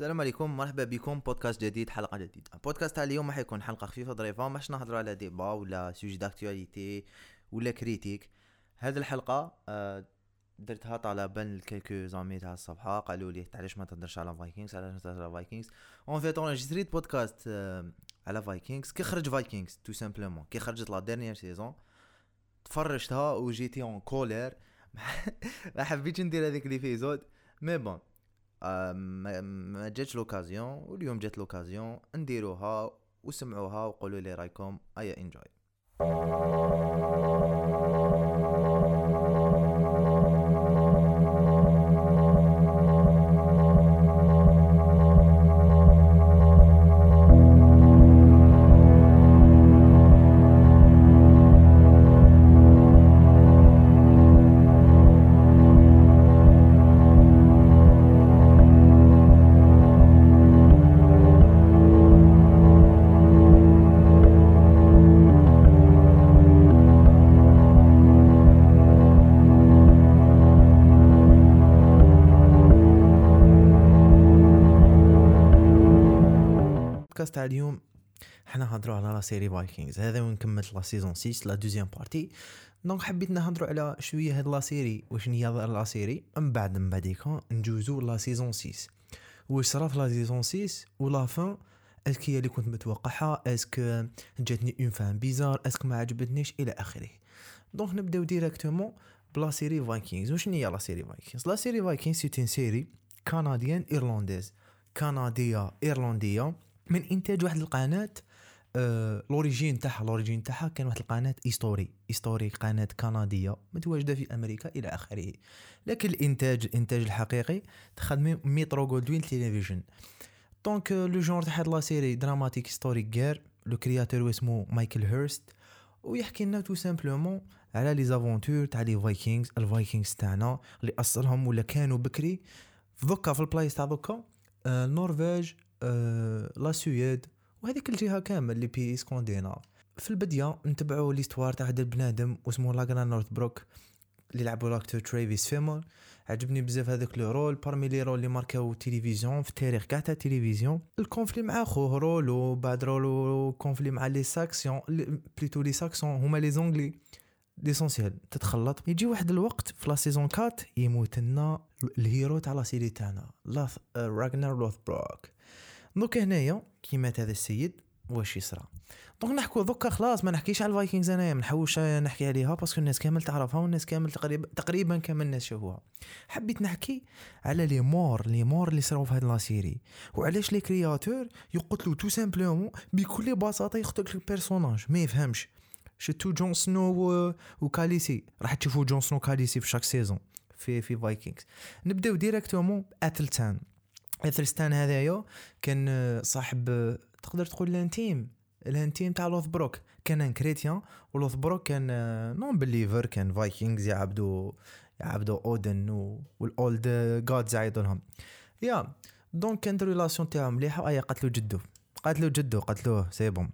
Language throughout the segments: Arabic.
السلام عليكم مرحبا بكم. بودكاست جديد حلقة جديدة. بودكاست تاع اليوم راح يكون حلقة خفيفة ظريفة ماش نهضروا على débat ولا sujet d'actualité ولا critique هذه الحلقة آه، درتها طلبا ل quelques amis تاع الصفحه قالوا لي علاش ما تهضرش على Vikings علاش ما تهضرش على Vikings en fait enregistrيت بودكاست على Vikings كي خرج Vikings tout simplement كي خرجت la dernière saison تفرجتها et j'étais en colère ما حبيتش ندير هذيك l'épisode mais bon ما جاتش l'occasion واليوم جات l'occasion نديروها وسمعوها وقولوا لي رايكم ايا enjoy البودكاست تاع اليوم حنا هضروا على la série Vikings هذا وين كملت la saison 6 la deuxième partie. donc حبيت نهضروا على شوية هاد la série واش هي la série. من بعد من بعديك نجوزو la saison 6 واش صرا في la saison 6 و la fin est-ce que هي اللي كنت متوقعها؟ est-ce que جاتني une fin bizarre؟ est-ce que ما عجبتنيش؟ إلى آخره. donc نبداو directement ب la série Vikings واش هي la série Vikings la série Vikings c'est une série canadienne irlandaise كنديه ايرلنديه من إنتاج واحد القناة آه l'origine تاعها l'origine تاعها كان واحد القناة History History قناة كنديه متواجدة في أمريكا إلى آخره. لكن الإنتاج الإنتاج الحقيقي تخدم Metro Goldwyn Television donc آه، le genre تاع هاد la série dramatique historique غير le créateur اسمه مايكل هيرست ويحكي لنا tout simplement على les aventures تاع les Vikings ال Vikings تاعنا اللي أصلهم ولا كانوا بكري. دوكا في البلايص تاع دوكا آه، النرويج آه، la Suède وهذيك الجهة كامل les pays scandinaves في البديه نتبعوا l'histoire تاع هذا البنادم واسمه Ragnar Lothbrok اللي لعبوا l'acteur Travis Fimmel. عجبني بزاف هذاك le rôle. parmi les rôles اللي marquاو télévision في التاريخ كاع تاع التلفزيون ال conflit مع خوه Rollo بعد Rollo conflit مع les Saxons plutôt les Saxons هما les Anglais l'essentiel تتخلط. يجي واحد الوقت في la saison 4 يموت لنا ال héros تاع la série تاعنا لاث راغنر لوث بروك دوك هنايا كي مات هذا السيد واش يصرى؟ donc نحكوا دوكا خلاص ما نحكيش على ال Vikings أنايا ما نحوش نحكي عليها parce que الناس كامل تعرفها والناس كامل تقريبا تقريبا كامل الناس شافوها. حبيت نحكي على les morts les morts اللي صراو في هاد la série. وعلاش les créateurs يقتلوا tout simplement بكل بساطة يقتل ال personnage ما يفهمش. شتو جون سنو. وكاليسي راح تشوفوا جون سنو وكاليسي في chaque saison في في Vikings نبداو directement اتلتان اتلستان هذايا كان صاحب تقدر تقول ال intime ال intime تاع لوث بروك. كان un chrétien ولوث بروك كان non-believer كان Vikings يعبدوا يعبدوا أودن وال old gods يعيطوا لهم يا donc كانت relation تاعهم مليحة ايا قتلوا جدو. قتلوا جدو قتلوه c'est bon.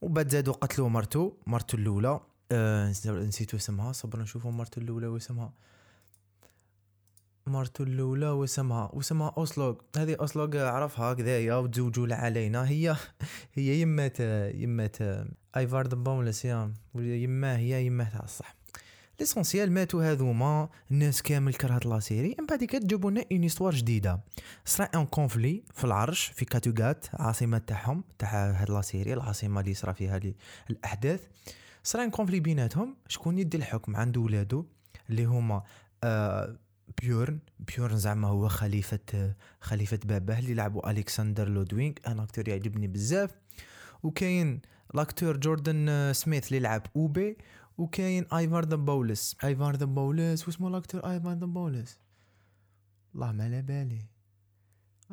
وبعد زادوا قتلوا مرتو مرتو الأولى. آه نسيتو اسمها صبر نشوفوا مرتو الأولى واسمها. مرتو الاولى واسمها واسمها أوسلوغ. هذه أوسلوغ عرفها كذايا وتزوجوا علينا. هي هي يمات يمات ايفار the Boneless يا يما هي يما تاع الصح. l'essentiel ماتوا هذوما الناس كامل كرهت la série من بعد كده جابوا لنا une histoire جديدة. صرا un conflit في العرش في كاتوغات عاصمة تاعهم تاع هاد la série العاصمة اللي صرا فيها الأحداث. صرا un conflit بيناتهم شكون يدي الحكم عند ولادو اللي هما آه بيورن. بيورن زعما هو خليفة خليفة باباه اللي لعبوا ألكسندر لودوينغ. un acteur يعجبني بزاف. وكاين l'acteur جوردن آه، سميث اللي لعب أوبي. وكاين آيفار the Boneless آيفار the Boneless واسمه l'acteur آيفار the Boneless الله ما على بالي.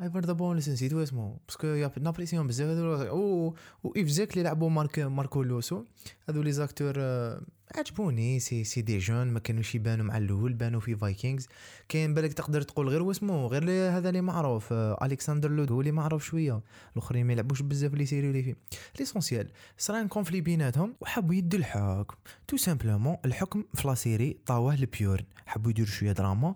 آيفار the Boneless نسيت اسمه parce que يا نابريسيون بزاف هذو و وإيف زاك اللي لعبوا مارك ماركو لوسو. هذو les acteurs آه، عجبوني c'est c'est des jeunes ما كانوش يبانوا مع الأول بانوا في Vikings كاين بالك تقدر تقول غير واسمه غير لي- هذا اللي معروف آه، الكسندر لود هو اللي معروف شوية. الأخرين ما يلعبوش بزاف les séries اللي فيه l'essentiel صرا conflit بيناتهم وحبوا يدوا الحكم. tout simplement الحكم في la série عطاوه لبيورن. حبوا يديروا شوية دراما.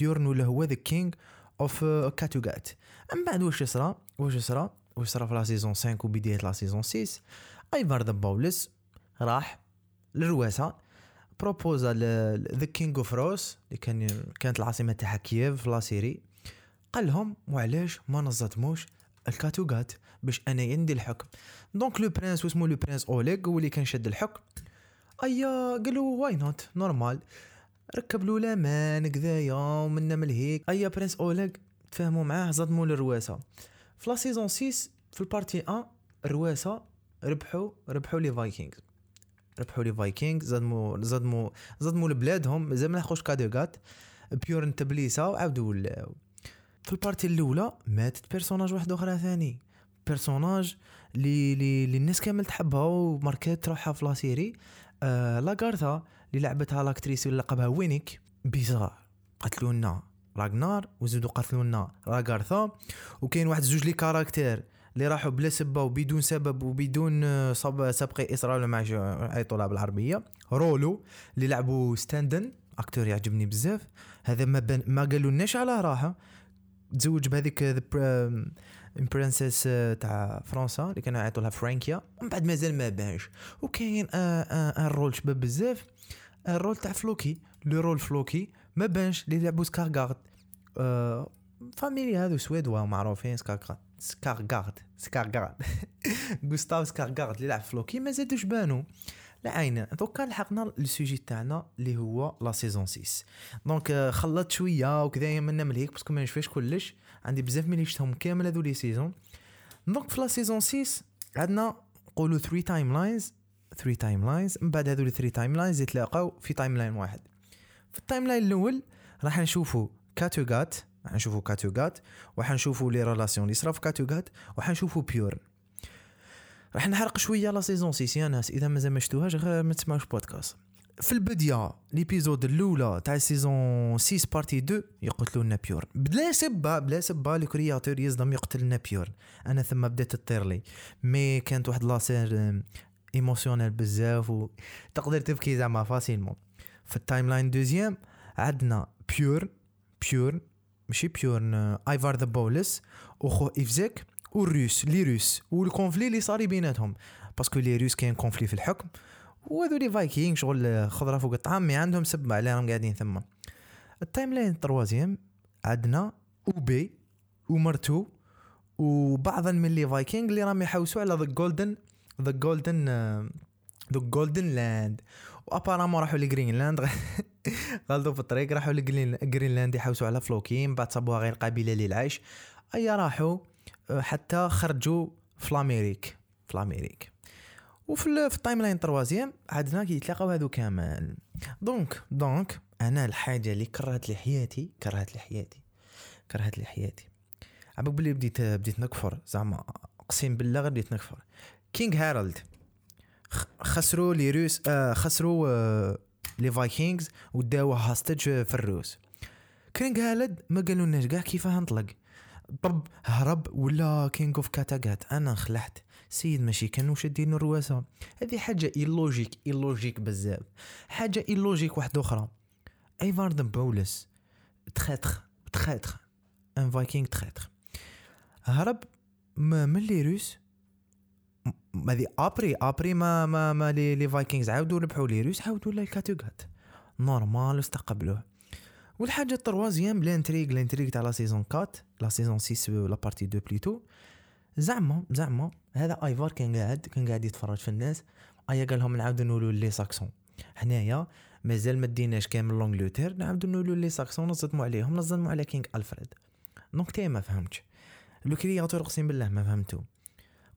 بيورن ولا هو the king of كاتوغات. من بعد واش صرا؟ واش صرا؟ واش صرا في la saison 5 وبداية la saison 6 أيفار the Boneless راح للرواسه proposa the king of Rus اللي كان كانت العاصمة تاعها كييف في la série قال لهم وعلاش ما نزدموش لكاتوغات باش أنايا ندي الحكم؟ donc le prince واسمو le prince اوليغ هو اللي كان شد الحكم. أيا قالوا why not normal ركب له la main كذايا ومنا من هيك أيا prince اوليغ تفاهموا معاه زدموا للرواسه في la saison 6 في ال partie 1 الرواسة ربحوا ربحوا les Vikings ربحوا les Vikings زدموا زدموا زدموا لبلادهم مازال ما لحقوش كاتوغات بيورن ت blessa وعاودوا ولاو في ال partie الأولى ماتت personnage واحد أخرى ثاني. personnage اللي اللي الناس كامل تحبها و marquat روحها في la série. آه لاغارثا اللي لعبتها l'actrice اللي لقبها وينيك. bizarre. قتلونا راغنار وزيدوا قتلونا لاغارثا. وكاين واحد زوج les caractères. اللي راحوا بلا سبة وبدون سبب وبدون آه، سبق إصرار ما عيطوا بالعربيه رولو اللي لعبوا ستاندن acteur يعجبني بزاف. هذا ما بان ما قالوا على راحة. تزوج بهذيك princesse آه، تاع فرنسا اللي كانوا يعيطوا لها فرانكيا. ومن بعد مازال ما بانش. وكاين un rôle شباب بزاف. ال rôle تاع فلوكي. le rôle فلوكي ما بانش. اللي لعبوا سكارغارد. famille هذو suédois معروفين سكارغارد سكارغارد سكارغارد غوستاف سكارغارد اللي لعب فلوكي ما زادوش بانو لا عين دوكا لحقنا ال sujet تاعنا اللي هو la saison 6 donc خلطت شوية وكذا منا من هيك parce que ما نشفاش كلش عندي بزاف من شفتهم كامل هذو les saisons donc في la saison 6 عندنا نقولوا 3 timelines 3 timelines من بعد هذو 3 timelines يتلاقاو في timeline واحد في ال timeline الأول راح نشوفوا كاتوغات راح نشوفوا كاتوغات وحنشوفوا les relations اللي صرا في كاتوغات وحنشوفوا بيورن راح نحرق شوية la saison 6 يا ناس إذا مازال ما شفتوهاش غير ما تسمعوش بودكاست في البداية l'épisode الأولى تاع saison 6 partie 2 يقتلوا لنا بيورن بلا سبة بلا سبة les créateurs يصدم يقتل لنا بيورن أنا ثم بدات تطير لي. mais كانت واحد la scène émotionnelle بزاف وتقدر تبكي زعما facilement في ال timeline deuxième عندنا بيورن بيورن ماشي بيورن ايفار the Boneless وخو إيفزيك والروس les Russes وال conflit اللي صاري بيناتهم. parce que les Russes كاين conflit في الحكم وهذو les Vikings شغل خضرة فوق الطعام mais عندهم سبه علاه راهم قاعدين ثم. ال timeline ال troisième عندنا اوبي ومرتو وبعضا من les Vikings اللي راهم يحوسوا على the golden the golden the golden land و apparemment راحوا لجرينلاند. غلطوا في الطريق راحوا لجرينلاند يحوسوا على فلوكي من بعد صابوها غير قابلة للعيش. أي راحوا آه، حتى خرجوا في l'Amérique في l'Amérique وفي في ال timeline troisième عندنا كيتلاقاو هادو كامل. donc donc أنا الحاجة اللي كرهت لي حياتي كرهت لي حياتي كرهت لي حياتي عباك بلي بديت بديت نكفر زعما أقسم بالله غير بديت نكفر. King هارالد. خسروا les Russes آه خسروا آه les Vikings وداوه هاستج في الروس. King هارالد ما قالولناش كاع كيفاه نطلق طب هرب ولا King of كاتاغات؟ أنا خلعت. سيد ماشي كانوا شادين الرواسة هذه حاجة illogique illogique بزاف. حاجة illogique واحدة أخرى. ايفار the Boneless traître traître un Viking traître هرب من les Russes. هذه après après ما ما ما les, les Vikings عاودوا ربحوا les Russes عاودوا للكاتوغات normal استقبلوه. والحاجة ال troisième l'intrigue l'intrigue تاع la saison 4 la saison 6 la partie 2 plutôt. زعما زعما هذا ايفار كان قاعد كان قاعد يتفرج في الناس. ايا قال لهم نعاودوا نقولوا les Saxons. هنايا مازال ما ديناش كامل l'Angleterre نعاودوا نقولوا les Saxons نصدموا عليهم نصدموا على King ألفريد. donc تي ما فهمتش. le créateur أقسم بالله ما فهمتو.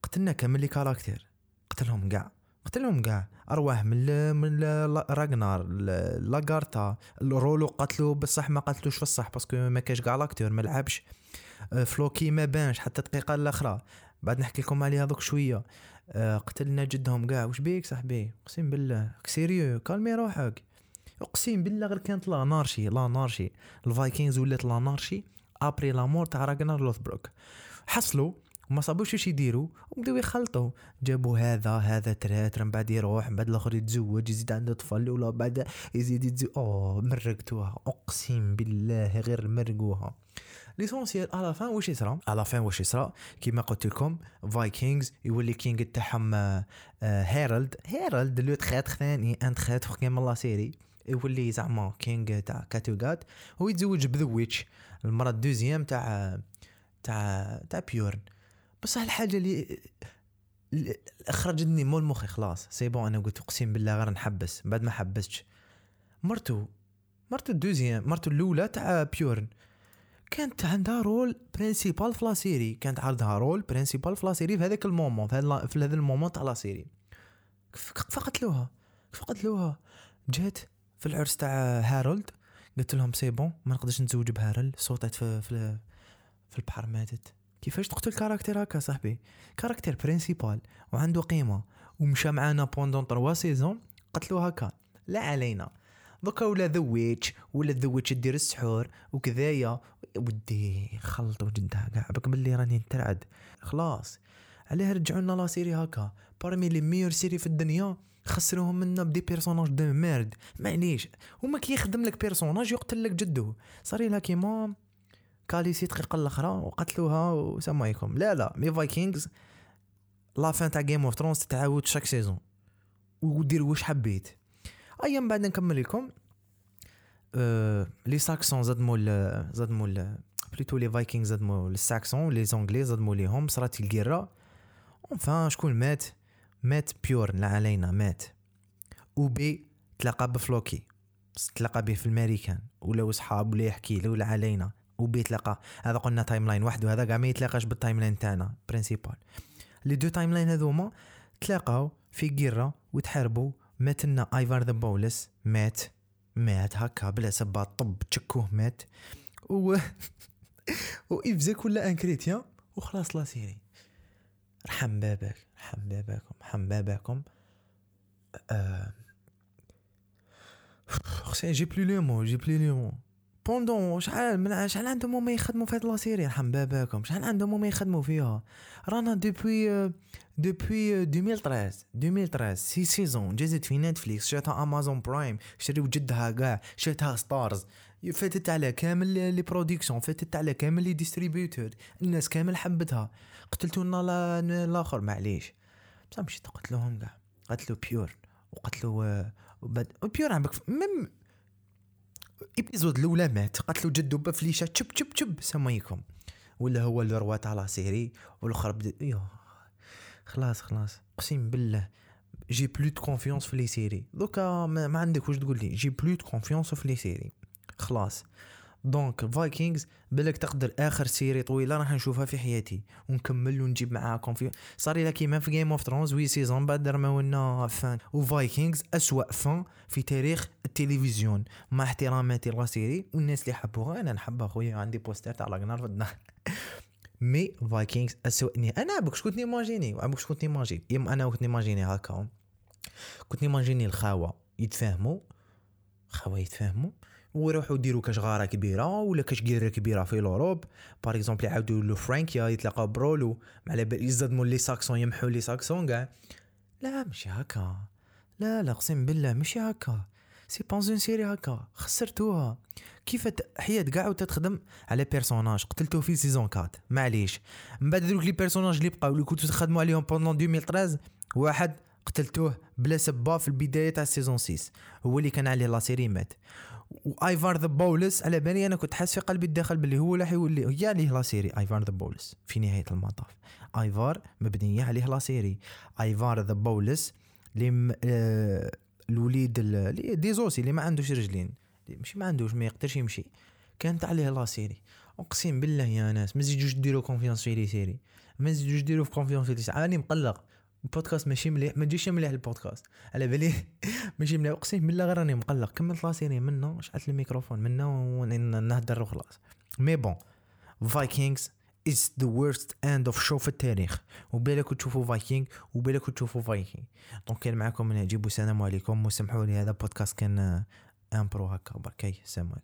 قتلنا كامل les caractères قتلهم كاع قتلهم كاع أرواح من من راغنار لاغارتا. رولو قتلو بصح ما قتلوش الصح parce que ما كاش كاع l'acteur ما لعبش. آه، فلوكي ما بانش حتى الدقيقة الأخرى. بعد نحكي لكم عليها دوك شوية. آه، قتلنا جدهم كاع واش بيك صاحبي؟ أقسم بالله. sérieux calmer روحك. أقسم بالله غير كانت l'anarchie l'anarchie. ال Vikings ولات l'anarchie. après la mort تاع راغنار لوثبروك. حصلوا. وما صابوش واش يديروا وبداو يخلطوا جابوا هذا هذا traître من بعد يروح من بعد الآخر يتزوج يزيد عنده طفل ولا بعد يزيد يتزوج أوه مرقتوها. أقسم بالله غير مرقوها. l'essentiel على fin واش يصرى على fin واش يصرى كيما قلت لكم Vikings يولي King تاعهم هيرالد هيرالد le traître ثاني un traître كيما la série يولي زعما King تاع كاتوغات هو يتزوج ب the Witch المرة ال deuxième تاع تاع تاع بيورن بصح الحاجة اللي أخرجتني مول مخي خلاص. c'est bon أنا قلت أقسم بالله غير نحبس. بعد ما حبستش. مرتو مرتو ال deuxième مرتو الأولى تاع بيورن. كانت عندها rôle principal في la série. كانت عندها rôle principal في la série في هذاك ال moment في هذا ال moment تاع la série. كيف قتلوها كيف قتلوها جات في العرس تاع هارولد. قلت لهم c'est bon ما نقدرش نتزوج بهارل. صوتت في في, في البحر ماتت. كيفاش تقتل caractère هكا صاحبي؟ caractère principal وعنده قيمة ومشى معانا pendant trois saisons قتلو هكا. لا علينا. دوكا ولا the Witch ولا the Witch دير السحور وكذايا. ودي خلطوا جدها كاع بك باللي راني نترعد. خلاص. علاه رجعوا لنا la série هكا. parmi les meilleures séries في الدنيا خسروهم منا ب des personnages de merde معليش. هما كي يخدم لك personnage يقتل لك جدو. صاري لها كيما كاليسي دقيقة الأخرى وقتلوها وسمايكم. لا لا mais Vikings la fin تاع Game of Thrones تتعاود chaque saison. ودير واش حبيت. ايا من بعد نكمل لكم. أه les Saxons زدمو زدمو plutôt les Vikings زدمو ال Saxons les Anglais زدمو ليهم صرات الكيرا enfin شكون مات؟ مات بيورن لا علينا مات. وبي تلاقى بفلوكي. تلاقى به في الماريكان ولا صحاب ولا يحكي له ولا علينا. وبي تلاقى هذا قلنا timeline وحده هذا كاع ما يتلاقاش بال timeline تاعنا principal les deux timelines هذوما تلاقاو في قيرة وتحاربوا مات لنا ايفار the Boneless مات مات هكا بلا سبة طب تشكوه مات. و و ايفزاك ولا un chrétien وخلاص la série. رحم بابك رحم باباكم رحم باباكم. أه... j'ai oublié le mot j'ai oublié le mot pendant شحال من شحال عندهم هما يخدموا في هاد la série رحم باباكم شحال عندهم هما يخدموا فيها؟ رانا depuis depuis 2013 2013 six saisons جازت في نتفليكس شاتها امازون برايم شريو جدها كاع شاتها ستارز فاتت على كامل les productions فاتت على كامل les distributeurs الناس كامل حبتها. قتلتو لنا الآخر معليش. بصح مشيت قتلوهم كاع. قتلو بيور وقتلو بيور عم même épisode الأولى مات قتلوا جدو بفليشه تشب تشب تشب سميكم. ولا هو اللي تاع la série والأخر بدا خلاص خلاص. أقسم بالله j'ai plus de confiance في les séries دوكا ما, ما عندك واش تقول لي؟ j'ai plus de confiance في les séries خلاص. donc Vikings بالك تقدر آخر série طويلة راح نشوفها في حياتي ونكمل ونجيب معاكم في صار لها كيما في Game of Thrones huit saisons بعد رماو لنا fin و Vikings أسوأ fin في تاريخ التلفزيون. مع احتراماتي la série والناس اللي حبوها أنا نحبها خويا عندي poster تاع لاغنار في الدار. mais Vikings اسوأني أنا بك كنت ن imaginer بك كنت ن imaginer يم أنا كنت ن imaginer هكا. كنت ن imaginer الخاوة. يتفاهموا. خاوة يتفاهموا. ويروحوا يديروا كاش غارة كبيرة ولا كاش قيره كبيرة في l'Europe. par exemple يعاودوا له فرانكيا يتلاقاو برولو. على بال يزدموا les Saxons يمحوا les Saxons كاع. لا ماشي هكا. لا لا أقسم بالله ماشي هكا. c'est bon série هكا. خسرتوها. كيف حياة كاع وتتخدم على personnage قتلتو في saison 4 معليش. من بعد donc les personnages اللي بقاو اللي كنتو تخدموا عليهم pendant 2013 واحد قتلتوه بلا سبه في البداية تاع saison 6 هو اللي كان عليه la série مات. و Ivar the Boneless على بالي أنا كنت حاسس في قلبي الداخل باللي هو راح يولي هي عليه la série Ivar the Boneless في نهاية المطاف. Ivar مبنية عليه la série. Ivar the Boneless اللي آه الوليد اللي aussi اللي ما عندوش رجلين. ماشي ما عندوش ما يقدرش يمشي. كانت عليه la série. أقسم بالله يا ناس ما تزيدوش ديروا confiance في les séries. ما تزيدوش ديروا في confiance في les séries. راني مقلق. البودكاست ماشي مليح ما تجيش مليح البودكاست. على بالي؟ ماشي مليح. أقسم بالله غير راني مقلق. كملت la série منا شعلت الميكروفون منا ونهدر وخلاص. mais bon Vikings is the worst end of show في التاريخ. وبالك تشوفوا Vikings وبالك تشوفوا Vikings donc كان معكم من عجيب والسلام عليكم. وسمحوا لي هذا بودكاست كان un peu هكا بركاي سلام عليكم.